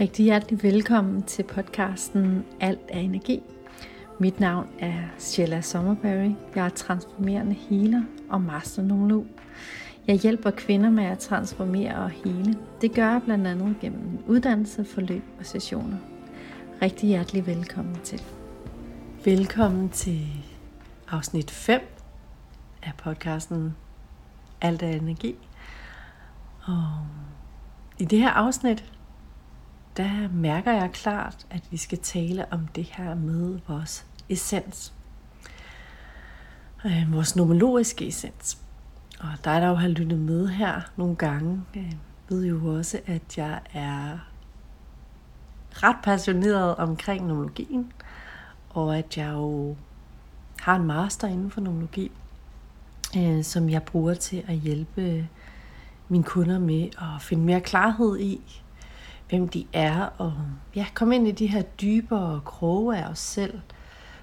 Rigtig hjertelig velkommen til podcasten Alt er energi. Mit navn er Sheila Sommerberry. Jeg er transformerende healer og masternomolog. Jeg hjælper kvinder med at transformere og hele. Det gør jeg blandt andet gennem uddannelse, forløb og sessioner. Rigtig hjertelig velkommen til. Velkommen til afsnit 5 af podcasten Alt er energi. Og i det her afsnit, der mærker jeg klart, at vi skal tale om det her med vores essens. Øh, vores nomologiske essens. Og dig, der jo har lyttet med her nogle gange, øh, ved jo også, at jeg er ret passioneret omkring nomologien, og at jeg jo har en master inden for nomologi, øh, som jeg bruger til at hjælpe mine kunder med at finde mere klarhed i, hvem de er, og ja, komme ind i de her dybere kroge af os selv.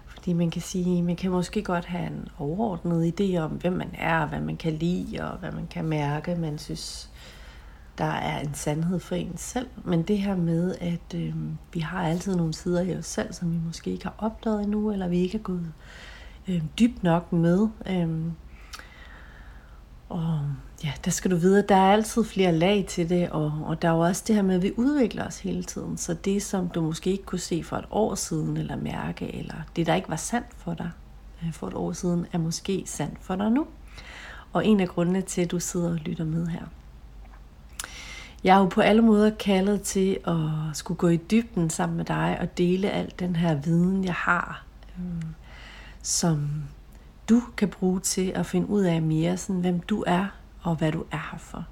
Fordi man kan sige, man kan måske godt have en overordnet idé om, hvem man er, hvad man kan lide, og hvad man kan mærke, man synes, der er en sandhed for en selv. Men det her med, at øh, vi har altid nogle sider i os selv, som vi måske ikke har opdaget endnu, eller vi ikke er gået øh, dybt nok med. Øh, og ja, der skal du vide, at der er altid flere lag til det, og, og der er jo også det her med, at vi udvikler os hele tiden. Så det, som du måske ikke kunne se for et år siden, eller mærke, eller det, der ikke var sandt for dig øh, for et år siden, er måske sandt for dig nu. Og en af grundene til, at du sidder og lytter med her. Jeg er jo på alle måder kaldet til at skulle gå i dybden sammen med dig og dele al den her viden, jeg har, øh, som du kan bruge til at finde ud af mere, sådan, hvem du er og hvad du er her for.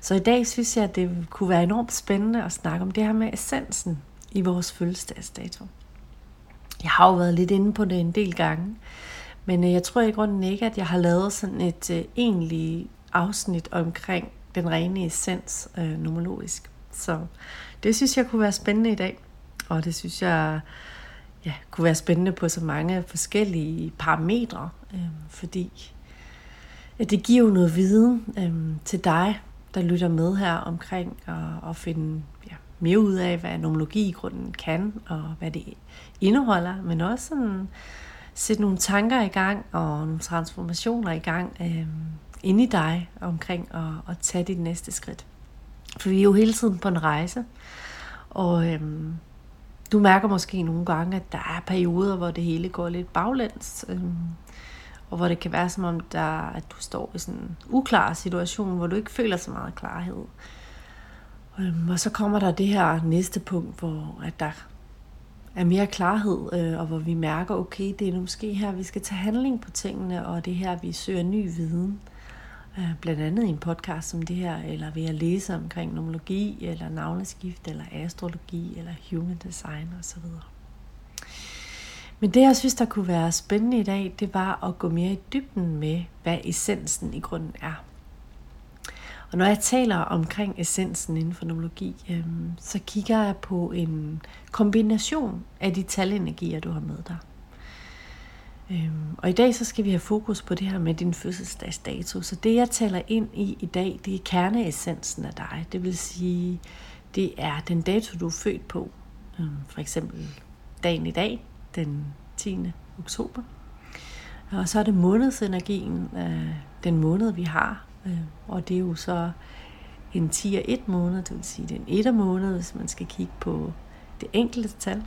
Så i dag synes jeg, at det kunne være enormt spændende at snakke om det her med essensen i vores fødselsdagsdato. Jeg har jo været lidt inde på det en del gange, men øh, jeg tror i grunden ikke, at jeg har lavet sådan et øh, uh, egentlig afsnit omkring den rene essens øh, uh, nomologisk. Så det synes jeg kunne være spændende i dag, og det synes jeg ja, kunne være spændende på så mange forskellige parametre, øh, fordi ja, det giver jo noget viden øh, til dig, der lytter med her omkring at, at finde ja, mere ud af, hvad nomologi i grunden kan, og hvad det indeholder, men også sådan sætte nogle tanker i gang og nogle transformationer i gang øh, inde i dig omkring at, at tage dit næste skridt. For vi er jo hele tiden på en rejse, og øh, du mærker måske nogle gange, at der er perioder, hvor det hele går lidt baglæns. Øh, og hvor det kan være som om, der, at du står i sådan en uklar situation, hvor du ikke føler så meget klarhed. Øhm, og så kommer der det her næste punkt, hvor at der er mere klarhed, øh, og hvor vi mærker, okay, det er måske her, vi skal tage handling på tingene, og det er her, vi søger ny viden. Blandt andet i en podcast som det her, eller ved at læse omkring nomologi, eller navneskift, eller astrologi, eller human design osv. Men det, jeg synes, der kunne være spændende i dag, det var at gå mere i dybden med, hvad essensen i grunden er. Og når jeg taler omkring essensen inden for nomologi, øhm, så kigger jeg på en kombination af de talenergier, du har med dig. Øhm, og i dag så skal vi have fokus på det her med din fødselsdagsdato. Så det jeg taler ind i i dag, det er kerneessensen af dig. Det vil sige, det er den dato, du er født på. Øhm, for eksempel dagen i dag, den 10. oktober. Og så er det månedsenergien, øh, den måned vi har. Øh, og det er jo så en 10 og 1 måned, det vil sige det er en 1 måned, hvis man skal kigge på det enkelte tal.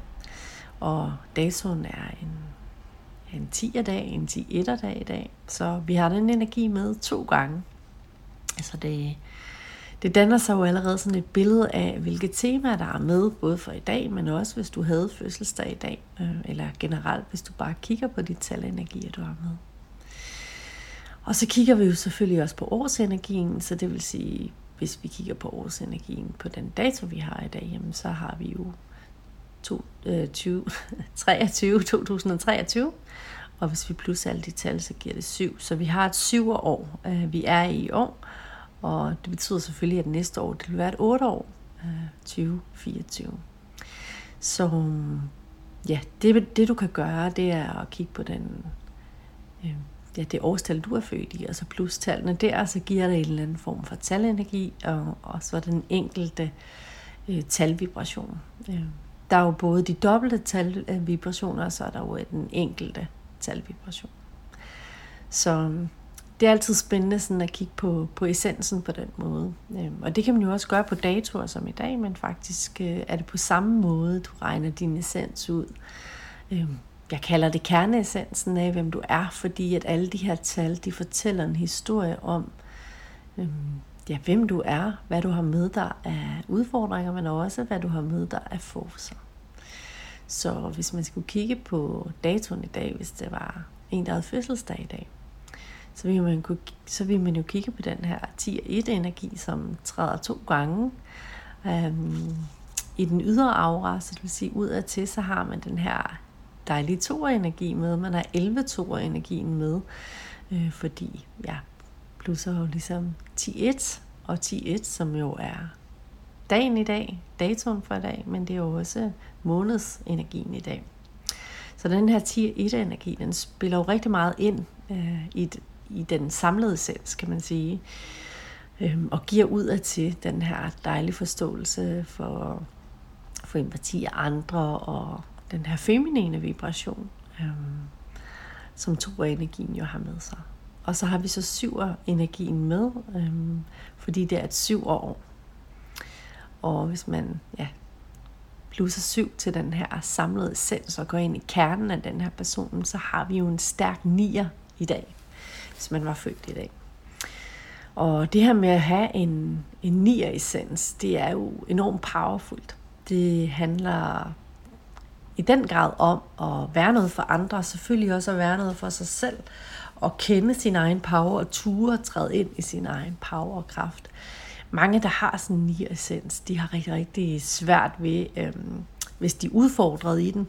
Og datoen er en en 10'er dag, en 10'er dag i dag. Så vi har den energi med to gange. Altså det, det danner sig jo allerede sådan et billede af, hvilke temaer der er med, både for i dag, men også hvis du havde fødselsdag i dag, øh, eller generelt, hvis du bare kigger på de talenergier, du har med. Og så kigger vi jo selvfølgelig også på årsenergien, så det vil sige, hvis vi kigger på årsenergien på den dato, vi har i dag, jamen, så har vi jo 20, 23, 2023. Og hvis vi plus alle de tal, så giver det 7. Så vi har et 7 år, øh, vi er i år. Og det betyder selvfølgelig, at næste år, det vil være et 8 år, 2024. Så ja, det, det du kan gøre, det er at kigge på den, øh, ja, det årstal, du er født i, og så plus tallene der, så giver det en eller anden form for talenergi, og, og så den enkelte øh, talvibration. Øh, der er jo både de dobbelte talvibrationer, og så er der jo den enkelte talvibration. Så øhm, det er altid spændende sådan at kigge på, på essensen på den måde. Øhm, og det kan man jo også gøre på datoer som i dag, men faktisk øh, er det på samme måde, du regner din essens ud. Øhm, jeg kalder det kerneessensen af, hvem du er, fordi at alle de her tal, de fortæller en historie om, ja, hvem du er, hvad du har med dig af udfordringer, men også hvad du har med dig af forser. Så hvis man skulle kigge på datoen i dag, hvis det var en, der havde fødselsdag i dag, så vil man, kunne, så vil man jo kigge på den her 10 og 1 energi, som træder to gange øhm, i den ydre aura, så det vil sige ud af til, så har man den her dejlige to energi med, man har 11 to energien med, øh, fordi ja, plus jo ligesom 10.1, og 10.1, som jo er dagen i dag, datoen for i dag, men det er jo også månedsenergien i dag. Så den her 10.1-energi, den spiller jo rigtig meget ind øh, i, i den samlede sens, kan man sige, øh, og giver ud af til den her dejlige forståelse for, for empati af andre, og den her feminine vibration, øh, som to energien jo har med sig. Og så har vi så syver-energien med, øhm, fordi det er et syv år. Og hvis man ja, plusser syv til den her samlede essens og går ind i kernen af den her person, så har vi jo en stærk nier i dag, hvis man var født i dag. Og det her med at have en, en nier essens, det er jo enormt powerfult. Det handler i den grad om at være noget for andre, og selvfølgelig også at være noget for sig selv, og kende sin egen power og ture træde ind i sin egen power og kraft mange, der har sådan en essens, de har rigtig, rigtig svært ved, øhm, hvis de er udfordret i den,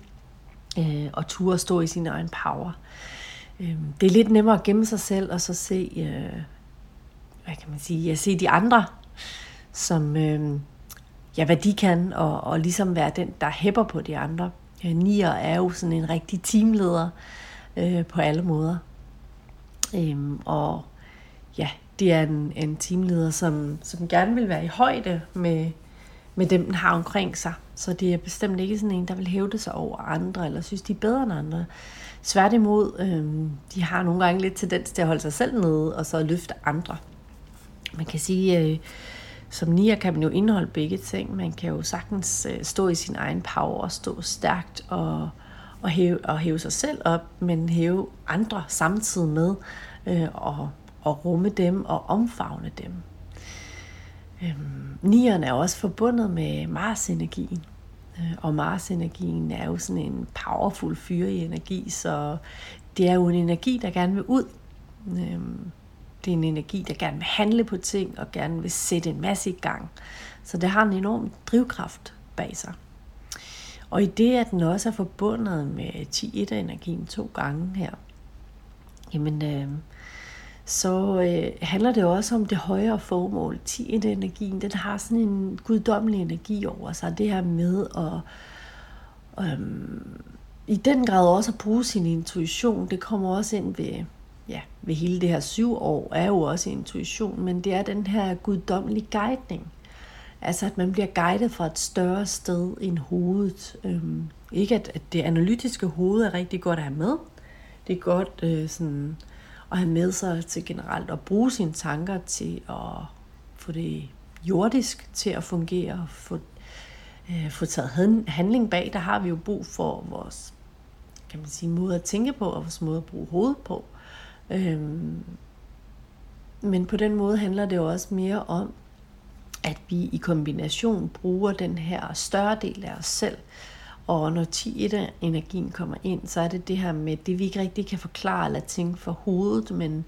øh, og at stå i sin egen power. Øh, det er lidt nemmere at gemme sig selv, og så se, øh, hvad kan man sige, at se de andre, som, øh, ja, hvad de kan, og, og ligesom være den, der hæpper på de andre. Nier er jo sådan en rigtig teamleder øh, på alle måder. Øhm, og ja, det er en, en teamleder, som, som gerne vil være i højde med, med dem, den har omkring sig. Så det er bestemt ikke sådan en, der vil hævde sig over andre, eller synes, de er bedre end andre. Sværtimod, øhm, de har nogle gange lidt tendens til at holde sig selv nede, og så løfte andre. Man kan sige, øh, som nier kan man jo indeholde begge ting. Man kan jo sagtens øh, stå i sin egen power og stå stærkt og, og, hæve, og hæve sig selv op, men hæve andre samtidig med øh, og og rumme dem og omfavne dem. Øhm, nieren er også forbundet med Mars-energien. Øh, og Mars-energien er jo sådan en powerful fyre i energi, så det er jo en energi, der gerne vil ud. Øhm, det er en energi, der gerne vil handle på ting og gerne vil sætte en masse i gang. Så det har en enorm drivkraft bag sig. Og i det, at den også er forbundet med 10-1-energien to gange her, jamen øh, så øh, handler det også om det højere formål. Tiende-energien, den har sådan en guddommelig energi over sig. Det her med at øhm, i den grad også at bruge sin intuition. Det kommer også ind ved, ja, ved hele det her syv år, er jo også intuition, men det er den her guddommelige guidning. Altså at man bliver guidet fra et større sted end hovedet. Øhm, ikke at, at det analytiske hoved er rigtig godt at have med. Det er godt øh, sådan at have med sig til generelt at bruge sine tanker til at få det jordisk til at fungere, få, øh, få taget handling bag. Der har vi jo brug for vores kan man sige, måde at tænke på, og vores måde at bruge hovedet på. Øhm, men på den måde handler det jo også mere om, at vi i kombination bruger den her større del af os selv, og når 10 energien kommer ind, så er det det her med det, vi ikke rigtig kan forklare eller tænke for hovedet, men,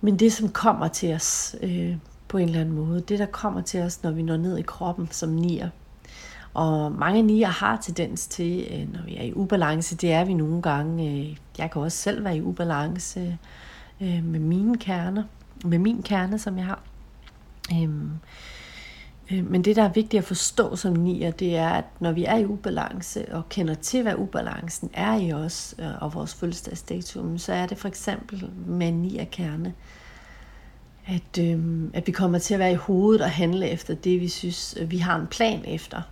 men det, som kommer til os øh, på en eller anden måde. Det, der kommer til os, når vi når ned i kroppen som nier. Og mange nier har tendens til, øh, når vi er i ubalance, det er vi nogle gange. Øh, jeg kan også selv være i ubalance øh, med mine kerner, med min kerne, som jeg har. Øh, Øh, Øh, men det, der er vigtigt at forstå som nier, det er, at når vi er i ubalance og kender til, hvad ubalancen er i os øh, og vores fødselsdagsdatum, så er det for eksempel med nier kerne, at, øh, at vi kommer til at være i hovedet og handle efter det, vi synes, øh, vi har en plan efter.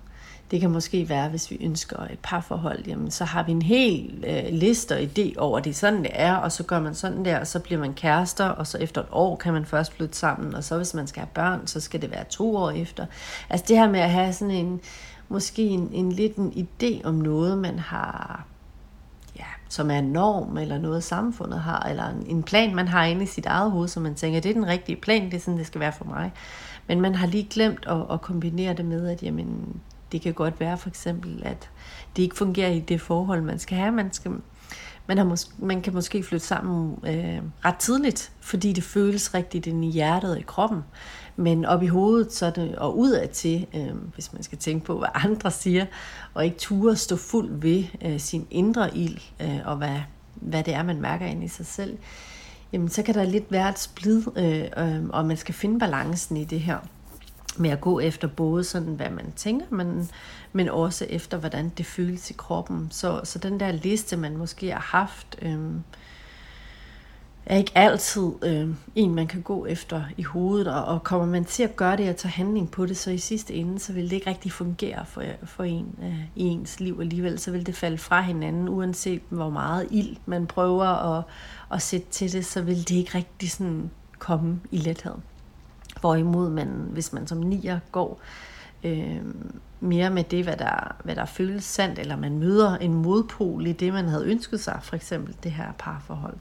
Det kan måske være, hvis vi ønsker et parforhold, jamen så har vi en hel øh, liste og idé over, det sådan det er, og så gør man sådan der, og så bliver man kærester, og så efter et år kan man først flytte sammen, og så hvis man skal have børn, så skal det være to år efter. Altså det her med at have sådan en, måske en, en lidt en idé om noget, man har, ja, som er en norm, eller noget samfundet har, eller en, en plan, man har inde i sit eget hoved, som man tænker, det er den rigtige plan, det er sådan, det skal være for mig. Men man har lige glemt at, at kombinere det med, at jamen, det kan godt være for eksempel, at det ikke fungerer i det forhold, man skal have. Man, skal, man, har mås- man kan måske flytte sammen øh, ret tidligt, fordi det føles rigtigt ind i hjertet og i kroppen. Men op i hovedet så det, og udad til, øh, hvis man skal tænke på, hvad andre siger, og ikke ture stå fuld ved øh, sin indre ild, øh, og hvad, hvad det er, man mærker ind i sig selv, jamen så kan der lidt være et splid, øh, øh, og man skal finde balancen i det her med at gå efter både sådan, hvad man tænker, men, men også efter, hvordan det føles i kroppen. Så, så den der liste, man måske har haft, øh, er ikke altid øh, en, man kan gå efter i hovedet, og, og kommer man til at gøre det og tage handling på det, så i sidste ende, så vil det ikke rigtig fungere for, for en øh, i ens liv alligevel, så vil det falde fra hinanden, uanset hvor meget ild man prøver at, at sætte til det, så vil det ikke rigtig sådan komme i lethed. Hvorimod man, hvis man som nier går øh, mere med det, hvad der, hvad der føles sandt, eller man møder en modpol i det, man havde ønsket sig, for eksempel det her parforhold.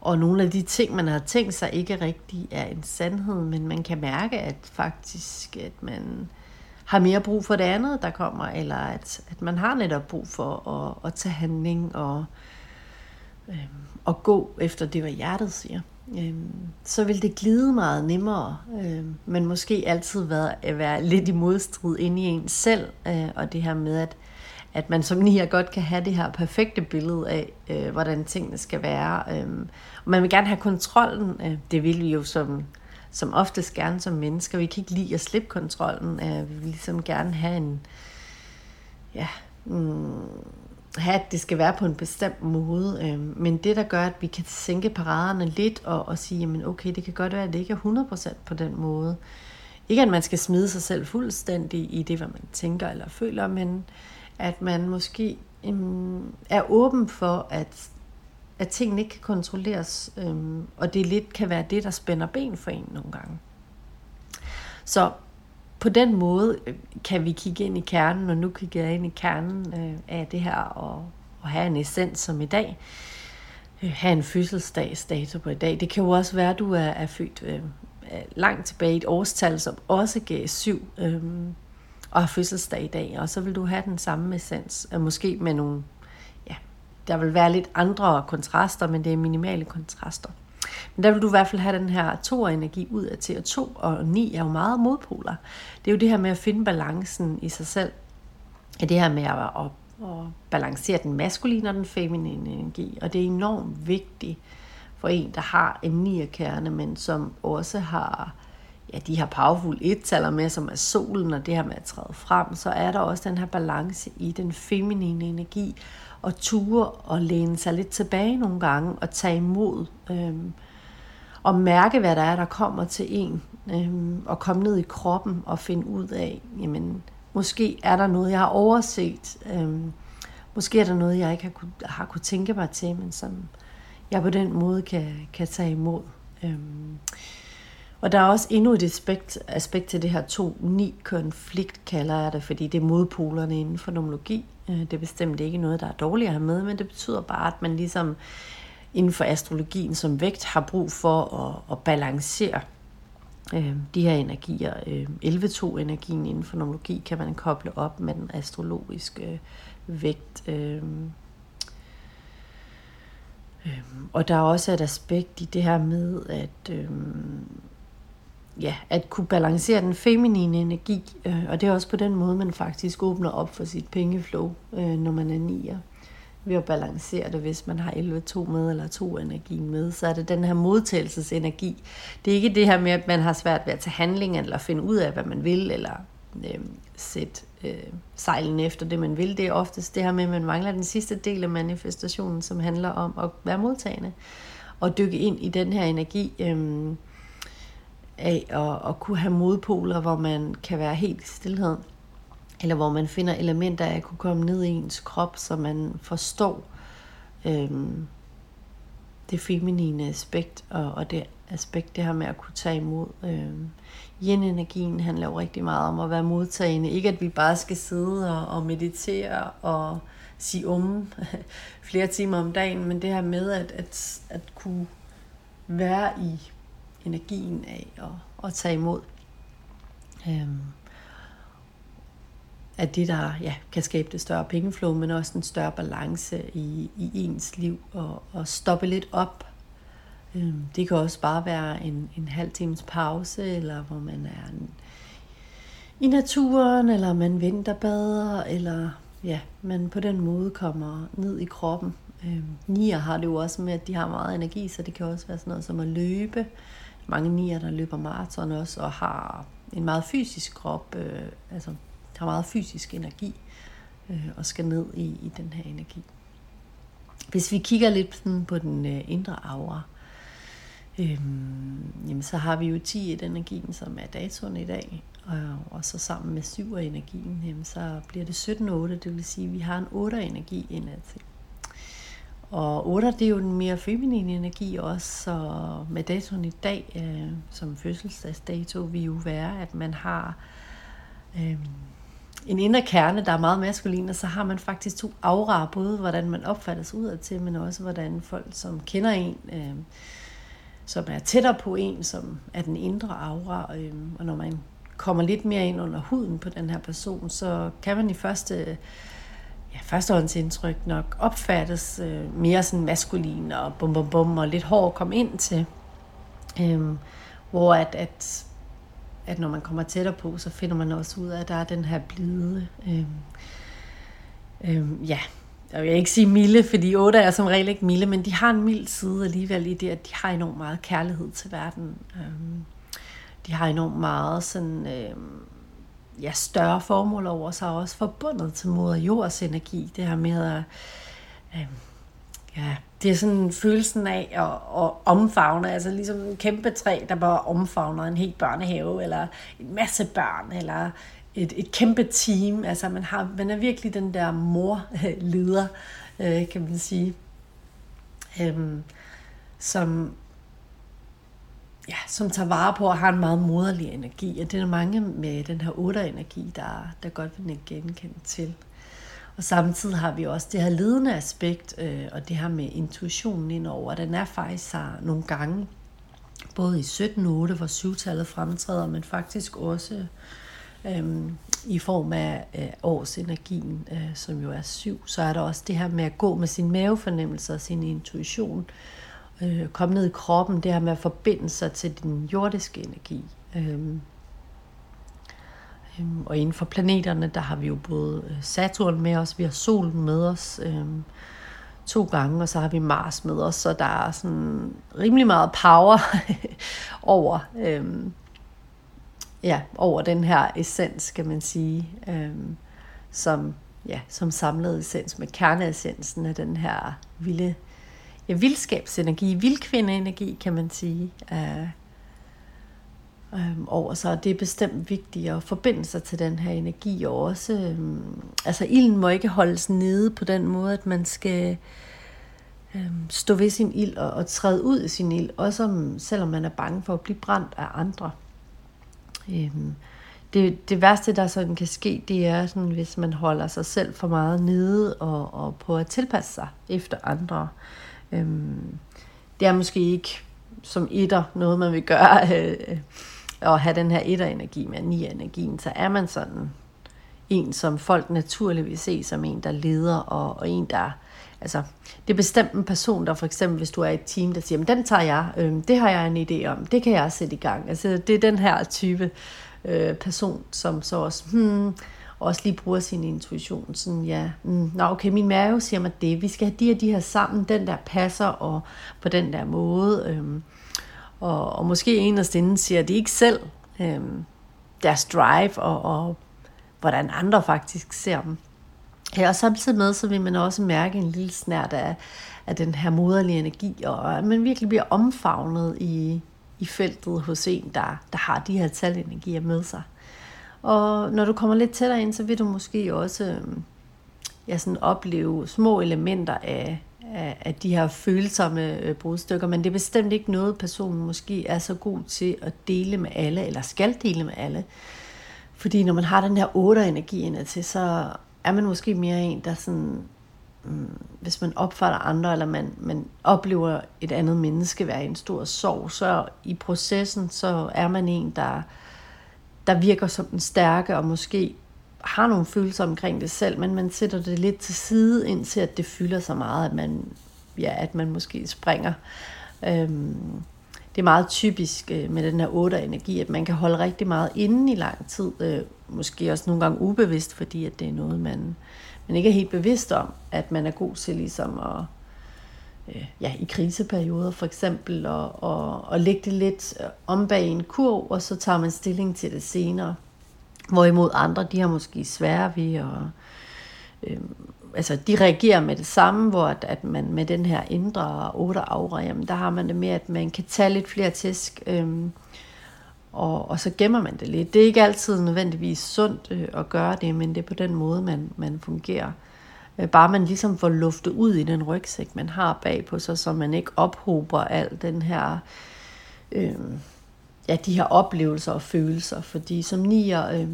Og nogle af de ting, man har tænkt sig, ikke rigtig er en sandhed, men man kan mærke, at faktisk, at man har mere brug for det andet, der kommer, eller at, at man har netop brug for at, at tage handling og, øh, og gå efter det, hvad hjertet siger øh, så vil det glide meget nemmere, øh, men måske altid være, være lidt i modstrid inde i en selv, øh, og det her med, at, at man som nier godt kan have det her perfekte billede af, øh, hvordan tingene skal være. Øh, og man vil gerne have kontrollen, øh, det vil vi jo som, som oftest gerne som mennesker. Vi kan ikke lide at slippe kontrollen, øh, vi vil ligesom gerne have en, ja, mm, have, at det skal være på en bestemt måde. Øh, men det, der gør, at vi kan sænke paraderne lidt og, og sige, jamen okay, det kan godt være, at det ikke er 100% på den måde. Ikke at man skal smide sig selv fuldstændig i det, hvad man tænker eller føler, men at man måske øhm, er åben for, at, at tingene ikke kan kontrolleres, øhm, og det lidt kan være det, der spænder ben for en nogle gange. Så på den måde øh, kan vi kigge ind i kernen, og nu kigger jeg ind i kernen øh, af det her, og, og have en essens som i dag. Øh, have en fødselsdagsdato på i dag. Det kan jo også være, at du er, er født øh, øh langt tilbage i et årstal, som også gav syv, øh, og har fødselsdag i dag, og så vil du have den samme essens, øh, måske med nogle, ja, der vil være lidt andre kontraster, men det er minimale kontraster. Men der vil du i hvert fald have den her to-energi ud af til, og to og ni er jo meget modpoler. Det er jo det her med at finde balancen i sig selv. Det her med at, at, at balancere den maskuline og den feminine energi. Og det er enormt vigtigt for en, der har en nierkerne, men som også har ja, de her powerful et med, som er solen og det her med at træde frem, så er der også den her balance i den feminine energi, og ture og læne sig lidt tilbage nogle gange og tage imod øhm, og mærke, hvad der er, der kommer til en, øhm, og komme ned i kroppen og finde ud af, jamen, måske er der noget, jeg har overset, øhm, måske er der noget, jeg ikke har kunne, har kunne tænke mig til, men som jeg på den måde kan, kan tage imod. Øhm, og der er også endnu et aspekt, aspekt til det her to-ni-konflikt, kalder jeg det, fordi det er modpolerne inden for nomologi. Øh, det er bestemt ikke noget, der er dårligt at have med, men det betyder bare, at man ligesom inden for astrologien som vægt har brug for at, at balancere øh, de her energier. Øh, 11-2-energien inden for nomologi kan man koble op med den astrologiske øh, vægt. Øh, øh, og der er også et aspekt i det her med, at øh, ja, at kunne balancere den feminine energi, øh, og det er også på den måde, man faktisk åbner op for sit pengeflow, øh, når man er nier. Ved at balancere det, hvis man har 11-2 med eller 2 energi med, så er det den her modtagelsesenergi. Det er ikke det her med, at man har svært ved at tage handling, eller finde ud af, hvad man vil, eller øh, sætte øh, sejlen efter det, man vil. Det er oftest det her med, at man mangler den sidste del af manifestationen, som handler om at være modtagende og dykke ind i den her energi øh, af at, at kunne have modpoler, hvor man kan være helt i stillhed, eller hvor man finder elementer af at kunne komme ned i ens krop, så man forstår øhm, det feminine aspekt, og, og det aspekt, det her med at kunne tage imod. Øhm, Yin-energien handler jo rigtig meget om at være modtagende. Ikke at vi bare skal sidde og, og meditere og sige om um flere timer om dagen, men det her med at, at, at kunne være i energien af at, at tage imod. Øhm, at det, der ja, kan skabe det større pengeflow, men også en større balance i, i ens liv, og, og stoppe lidt op. Øhm, det kan også bare være en, en halv times pause, eller hvor man er en, i naturen, eller man vinterbader, eller ja, man på den måde kommer ned i kroppen. Øhm, nier har det jo også med, at de har meget energi, så det kan også være sådan noget som at løbe. Mange nier, der løber maraton også, og har en meget fysisk krop, øh, altså har meget fysisk energi, øh, og skal ned i, i den her energi. Hvis vi kigger lidt sådan på den øh, indre aura, øh, jamen så har vi jo 10 i energien, som er datoen i dag, og, og så sammen med 7 energien, jamen så bliver det 17 8, det vil sige, at vi har en 8 energi indad til. Og 8 det er jo den mere feminine energi også, så med datoen i dag, øh, som fødselsdagsdato, vil jo være, at man har øh, en indre kerne, der er meget maskulin, og så har man faktisk to auraer, både hvordan man opfattes udadtil, men også hvordan folk, som kender en, øh, som er tættere på en, som er den indre aura, øh, og når man kommer lidt mere ind under huden på den her person, så kan man i første ja, førstehåndsindtryk nok opfattes øh, mere sådan maskulin og bum bum bum og lidt hård at komme ind til. Øhm, hvor at, at, at når man kommer tættere på, så finder man også ud af, at der er den her blide, øhm, øhm, ja, jeg vil ikke sige milde, fordi otte er som regel ikke milde, men de har en mild side alligevel i det, at de har enormt meget kærlighed til verden. Øhm, de har enormt meget sådan, øh, ja, større formål over sig, også forbundet til moder jords energi. Det her med at, øh, ja, det er sådan følelsen af at, at omfavne, altså ligesom en kæmpe træ, der bare omfavner en helt børnehave, eller en masse børn, eller et, et kæmpe team. Altså man, har, man er virkelig den der mor-leder, øh, kan man sige, øh, som, ja, som tager vare på og har en meget moderlig energi. Og det er der mange med den her otter-energi, der, der godt vil genkende til. Og samtidig har vi også det her ledende aspekt, øh, og det her med intuitionen indover. Den er faktisk her nogle gange, både i 17.8, hvor syvtallet fremtræder, men faktisk også øh, i form af øh, årsenergien, øh, som jo er syv. Så er der også det her med at gå med sin mavefornemmelse og sin intuition, øh, øh, komme ned i kroppen, det her med at forbinde sig til din jordiske energi. Øhm, øhm, og inden for planeterne, der har vi jo både øh, Saturn med os, vi har solen med os øhm, to gange, og så har vi Mars med os, så der er sådan rimelig meget power over, øhm, ja, over den her essens, kan man sige, øhm, som, ja, som samlet essens med kerneessensen af den her vilde ja, vildskabsenergi, vildkvindeenergi, kan man sige, øh, øh, over sig. Det er bestemt vigtigt at forbinde sig til den her energi og også. Øh, altså, ilden må ikke holdes nede på den måde, at man skal øh, stå ved sin ild og, og træde ud i sin ild, også om, selvom man er bange for at blive brændt af andre. Øh, det, det værste, der sådan kan ske, det er, sådan, hvis man holder sig selv for meget nede og, og på at tilpasse sig efter andre. Øhm, det er måske ikke som etter noget, man vil gøre, øh, at have den her etter-energi med ni-energien, så er man sådan en, som folk naturligvis se som en, der leder, og, og en, der Altså, det er bestemt en person, der for eksempel, hvis du er i et team, der siger, den tager jeg, øh, det har jeg en idé om, det kan jeg sætte i gang. Altså, det er den her type øh, person, som så også, hmm, også lige bruger sin intuition. Sådan, ja, mm, nå okay, min mave siger mig det. Vi skal have de og de her sammen. Den der passer, og på den der måde. Øhm, og, og måske en af inden siger de ikke selv øhm, deres drive, og, og hvordan andre faktisk ser dem. Ja, og samtidig med, så vil man også mærke en lille snært af, af den her moderlige energi, og at man virkelig bliver omfavnet i, i feltet hos en, der, der har de her talenergier med sig. Og når du kommer lidt tættere ind, så vil du måske også øhm, ja, sådan opleve små elementer af, af, af de her følsomme øh, brudstykker, men det er bestemt ikke noget, personen måske er så god til at dele med alle, eller skal dele med alle. Fordi når man har den her otte energi til, så er man måske mere en, der sådan, mm, hvis man opfatter andre, eller man, man oplever et andet menneske være en stor sorg, så i processen, så er man en, der, der virker som den stærke, og måske har nogle følelser omkring det selv, men man sætter det lidt til side, indtil at det fylder så meget, at man, ja, at man måske springer. Øhm, det er meget typisk øh, med den her otte energi, at man kan holde rigtig meget inde i lang tid. Øh, måske også nogle gange ubevidst, fordi at det er noget, man, man ikke er helt bevidst om, at man er god til ligesom at, øh, ja, i kriseperioder for eksempel, og, og, og lægge det lidt om bag en kurv, og så tager man stilling til det senere. Hvorimod andre, de har måske svære ved at... Øh, altså, de reagerer med det samme, hvor at, at man med den her indre otte aura, jamen, der har man det med, at man kan tage lidt flere tisk, øh, og, og så gemmer man det lidt. Det er ikke altid nødvendigvis sundt øh, at gøre det, men det er på den måde, man, man fungerer. Øh, Øh, bare man ligesom får luftet ud i den rygsæk, man har bag på sig, så man ikke ophober al den her... Øh, ja, de her oplevelser og følelser, fordi som nier øh,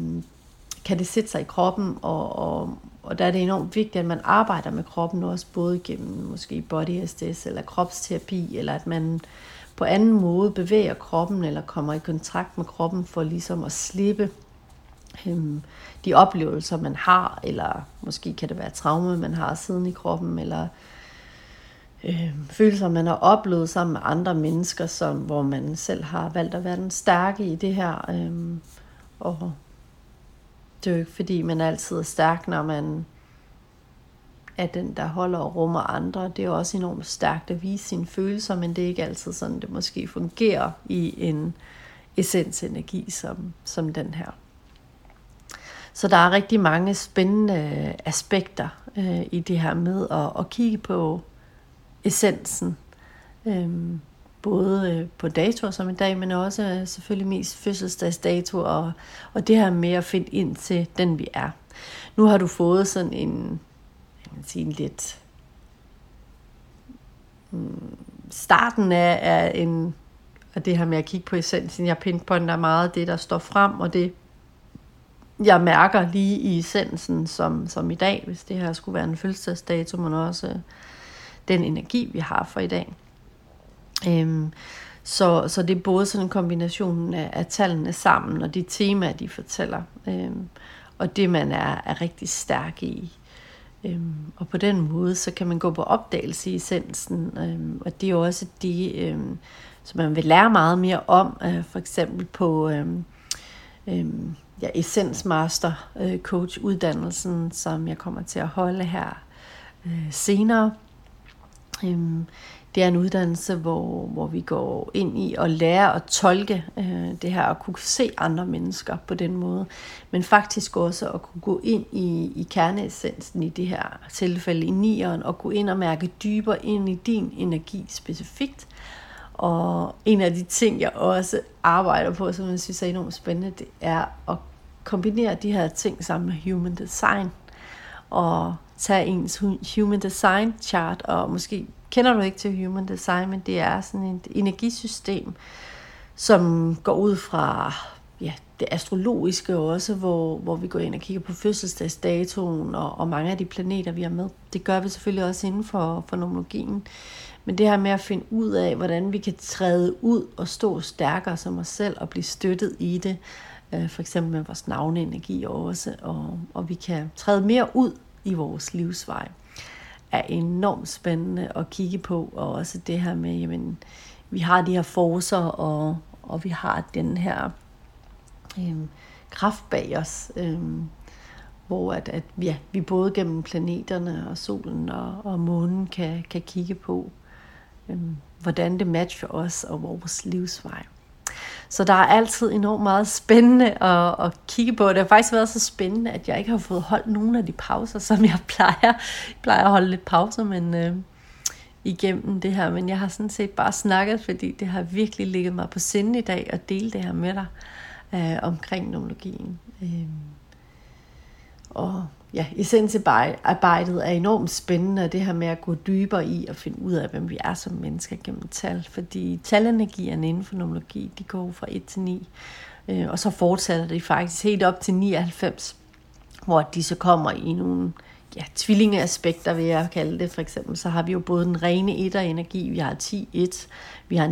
kan det sætte sig i kroppen, og, og, og der er det enormt vigtigt, at man arbejder med kroppen også, både gennem måske body SDS eller kropsterapi, eller at man på anden måde bevæger kroppen, eller kommer i kontakt med kroppen, for ligesom at slippe øhm, de oplevelser, man har, eller måske kan det være traume, man har siden i kroppen, eller øh, følelser, man har oplevet sammen med andre mennesker, som, hvor man selv har valgt at være den stærke i det her. Øh, og det er jo ikke fordi, man altid er stærk, når man er den, der holder og rummer andre. Det er jo også enormt stærkt at vise sine følelser, men det er ikke altid sådan, det måske fungerer i en essensenergi som, som den her. Så der er rigtig mange spændende øh, aspekter øh, i det her med at, at kigge på essensen. Øhm, både øh, på datoer som i dag, men også øh, selvfølgelig mest fødselsdagsdato og, og det her med at finde ind til den vi er. Nu har du fået sådan en, jeg kan sige, en lidt mm, starten af, af en og det her med at kigge på essensen, jeg pinpointer meget det, der står frem, og det, jeg mærker lige i essensen, som, som i dag, hvis det her skulle være en fødselsdagsdato, men også den energi, vi har for i dag. Øhm, så, så det er både sådan en kombination af, af tallene sammen, og de temaer, de fortæller, øhm, og det, man er, er rigtig stærk i. Øhm, og på den måde, så kan man gå på opdagelse i essensen, øhm, og det er jo også det, øhm, som man vil lære meget mere om, øh, for eksempel på øhm, øhm, ja, Essens Master øh, Coach uddannelsen, som jeg kommer til at holde her øh, senere. Øhm, det er en uddannelse, hvor, hvor vi går ind i at lære at tolke øh, det her, og kunne se andre mennesker på den måde, men faktisk også at kunne gå ind i, i kerneessensen i det her tilfælde i nieren, og gå ind og mærke dybere ind i din energi specifikt. Og en af de ting, jeg også arbejder på, som jeg synes er enormt spændende, det er at kombinere de her ting sammen med human design. Og tage ens human design chart, og måske kender du ikke til human design, men det er sådan et energisystem, som går ud fra ja, det astrologiske også, hvor, hvor vi går ind og kigger på fødselsdagsdatoen og, og mange af de planeter, vi har med. Det gør vi selvfølgelig også inden for, for nomologien. Men det her med at finde ud af, hvordan vi kan træde ud og stå stærkere som os selv og blive støttet i det, Øh, for eksempel med vores navneenergi også, og, og vi kan træde mere ud i vores livsvej, er enormt spændende at kigge på, og også det her med, jamen, vi har de her forser, og, og vi har den her øhm, kraft bag os, øhm, hvor at, at ja, vi både gennem planeterne og solen og, og månen kan, kan kigge på, øhm, hvordan det matcher os og vores livsvej. Så der er altid enormt meget spændende at, at kigge på. Det har faktisk været så spændende, at jeg ikke har fået holdt nogen af de pauser, som jeg plejer. Jeg plejer at holde lidt pauser, men øh, igennem det her. Men jeg har sådan set bare snakket, fordi det har virkelig ligget mig på sinde i dag at dele det her med dig øh, omkring nomologien. Øh, og ja, essensarbejdet er enormt spændende, og det her med at gå dybere i og finde ud af, hvem vi er som mennesker gennem tal. Fordi talenergierne inden for numerologi, de går fra 1 til 9, øh, og så fortsætter de faktisk helt op til 99, hvor de så kommer i nogle ja, tvillingeaspekter, vil jeg kalde det. For eksempel, så har vi jo både den rene etter-energi, vi har 10-1, vi har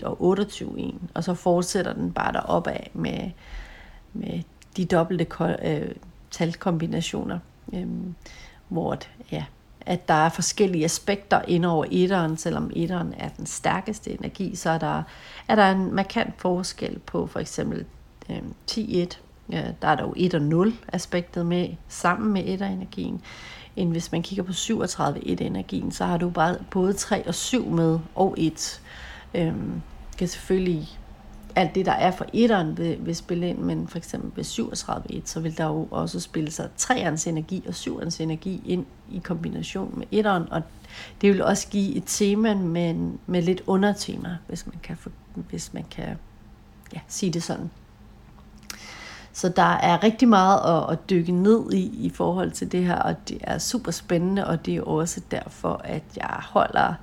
19-1 og 28-1, og så fortsætter den bare deroppe af med, med de dobbelte øh, talkombinationer, øh, hvor at, ja, at der er forskellige aspekter ind over etteren, selvom etteren er den stærkeste energi, så er der, er der en markant forskel på for eksempel øh, 10-1, ja, der er der jo 1 og 0 aspektet med sammen med etter-energien, end hvis man kigger på 37-1-energien, så har du bare både 3 og 7 med, og 1. Øhm, kan selvfølgelig alt det, der er for etteren, vil, vil spille ind, men for eksempel ved 37.1, så vil der jo også spille sig treernes energi og syverens energi ind i kombination med etteren, og det vil også give et tema med, med lidt undertema, hvis man kan, hvis man kan ja, sige det sådan. Så der er rigtig meget at, at dykke ned i i forhold til det her, og det er super spændende, og det er også derfor, at jeg holder øh,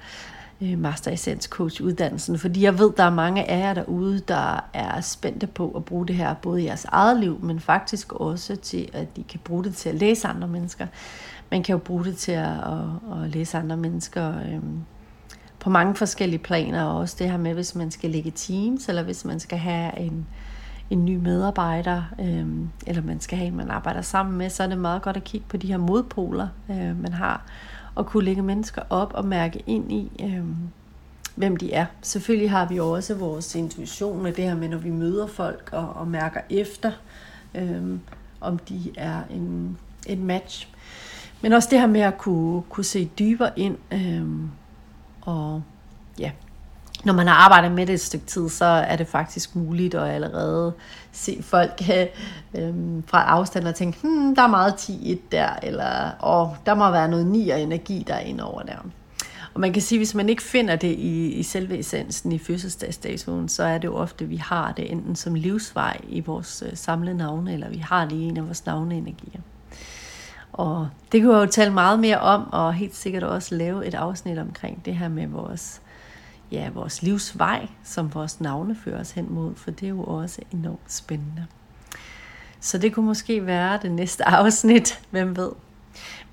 Øh, Master Essence Coach uddannelsen, fordi jeg ved, der er mange af jer derude, der er spændte på at bruge det her, både i jeres eget liv, men faktisk også til, at de kan bruge det til at læse andre mennesker. Man kan jo bruge det til at, at, at læse andre mennesker øhm, på mange forskellige planer, og også det her med, hvis man skal lægge teams, eller hvis man skal have en, en ny medarbejder, øhm, eller man skal have en, man arbejder sammen med, så er det meget godt at kigge på de her modpoler, øh, man har, at kunne lægge mennesker op og mærke ind i, øh, hvem de er. Selvfølgelig har vi jo også vores intuition med det her med, når vi møder folk og, og mærker efter, øh, om de er en, en match. Men også det her med at kunne, kunne se dybere ind øh, og ja, når man har arbejdet med det et stykke tid, så er det faktisk muligt at allerede se folk øh, fra afstand og tænke, hmm, der er meget 10 der, eller oh, der må være noget 9 energi, der er inde over der. Og man kan sige, hvis man ikke finder det i, i selve essensen i fødselsdagsdatoen, så er det jo ofte, at vi har det enten som livsvej i vores øh, samlede navne, eller vi har det i en af vores navneenergier. Og det kunne jeg jo tale meget mere om, og helt sikkert også lave et afsnit omkring det her med vores ja, vores livsvej, som vores navne fører os hen mod, for det er jo også enormt spændende. Så det kunne måske være det næste afsnit, hvem ved.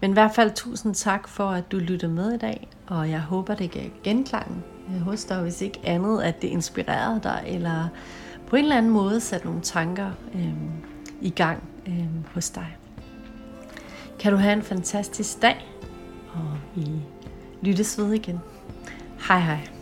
Men i hvert fald tusind tak for, at du lyttede med i dag, og jeg håber, det gav genklang hos dig, hvis ikke andet, at det inspirerede dig, eller på en eller anden måde satte nogle tanker øh, i gang øh, hos dig. Kan du have en fantastisk dag, og vi lyttes ved igen. Hej hej.